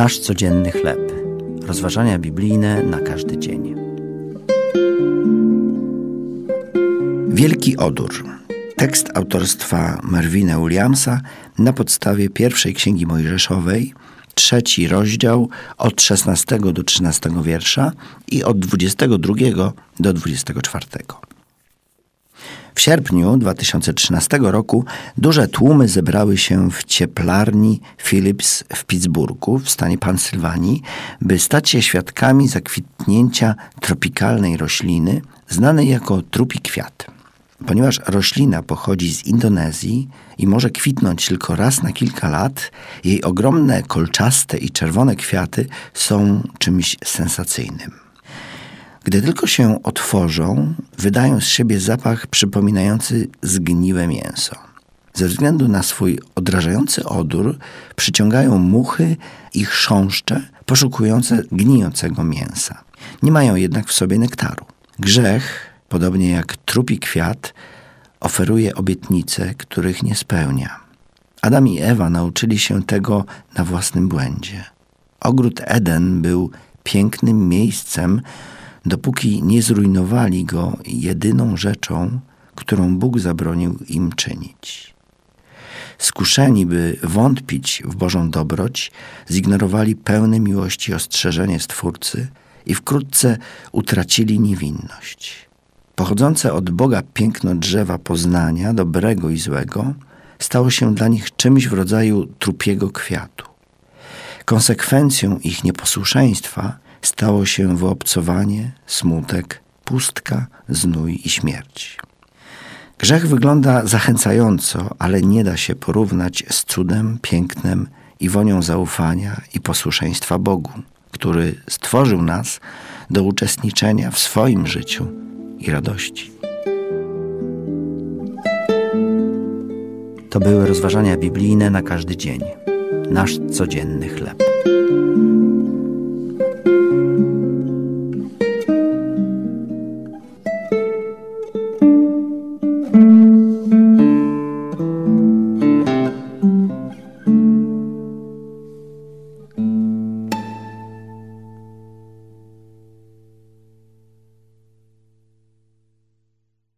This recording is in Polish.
Nasz codzienny chleb. Rozważania biblijne na każdy dzień. Wielki Odór. Tekst autorstwa Merwina Williamsa na podstawie pierwszej księgi Mojżeszowej, trzeci rozdział od 16 do 13 wiersza i od 22 do 24. W sierpniu 2013 roku duże tłumy zebrały się w cieplarni Philips w Pittsburghu w stanie Pensylwanii, by stać się świadkami zakwitnięcia tropikalnej rośliny znanej jako trupi kwiat. Ponieważ roślina pochodzi z Indonezji i może kwitnąć tylko raz na kilka lat, jej ogromne kolczaste i czerwone kwiaty są czymś sensacyjnym. Gdy tylko się otworzą, wydają z siebie zapach przypominający zgniłe mięso. Ze względu na swój odrażający odór przyciągają muchy i chrząszcze poszukujące gnijącego mięsa. Nie mają jednak w sobie nektaru. Grzech, podobnie jak trupi kwiat, oferuje obietnice, których nie spełnia. Adam i Ewa nauczyli się tego na własnym błędzie. Ogród Eden był pięknym miejscem, dopóki nie zrujnowali go jedyną rzeczą, którą Bóg zabronił im czynić. Skuszeni, by wątpić w Bożą dobroć, zignorowali pełne miłości ostrzeżenie Stwórcy i wkrótce utracili niewinność. Pochodzące od Boga piękno drzewa poznania, dobrego i złego, stało się dla nich czymś w rodzaju trupiego kwiatu. Konsekwencją ich nieposłuszeństwa stało się wyobcowanie, smutek, pustka, znój i śmierć. Grzech wygląda zachęcająco, ale nie da się porównać z cudem, pięknem i wonią zaufania i posłuszeństwa Bogu, który stworzył nas do uczestniczenia w swoim życiu i radości. To były rozważania biblijne na każdy dzień. Nasz codzienny chleb.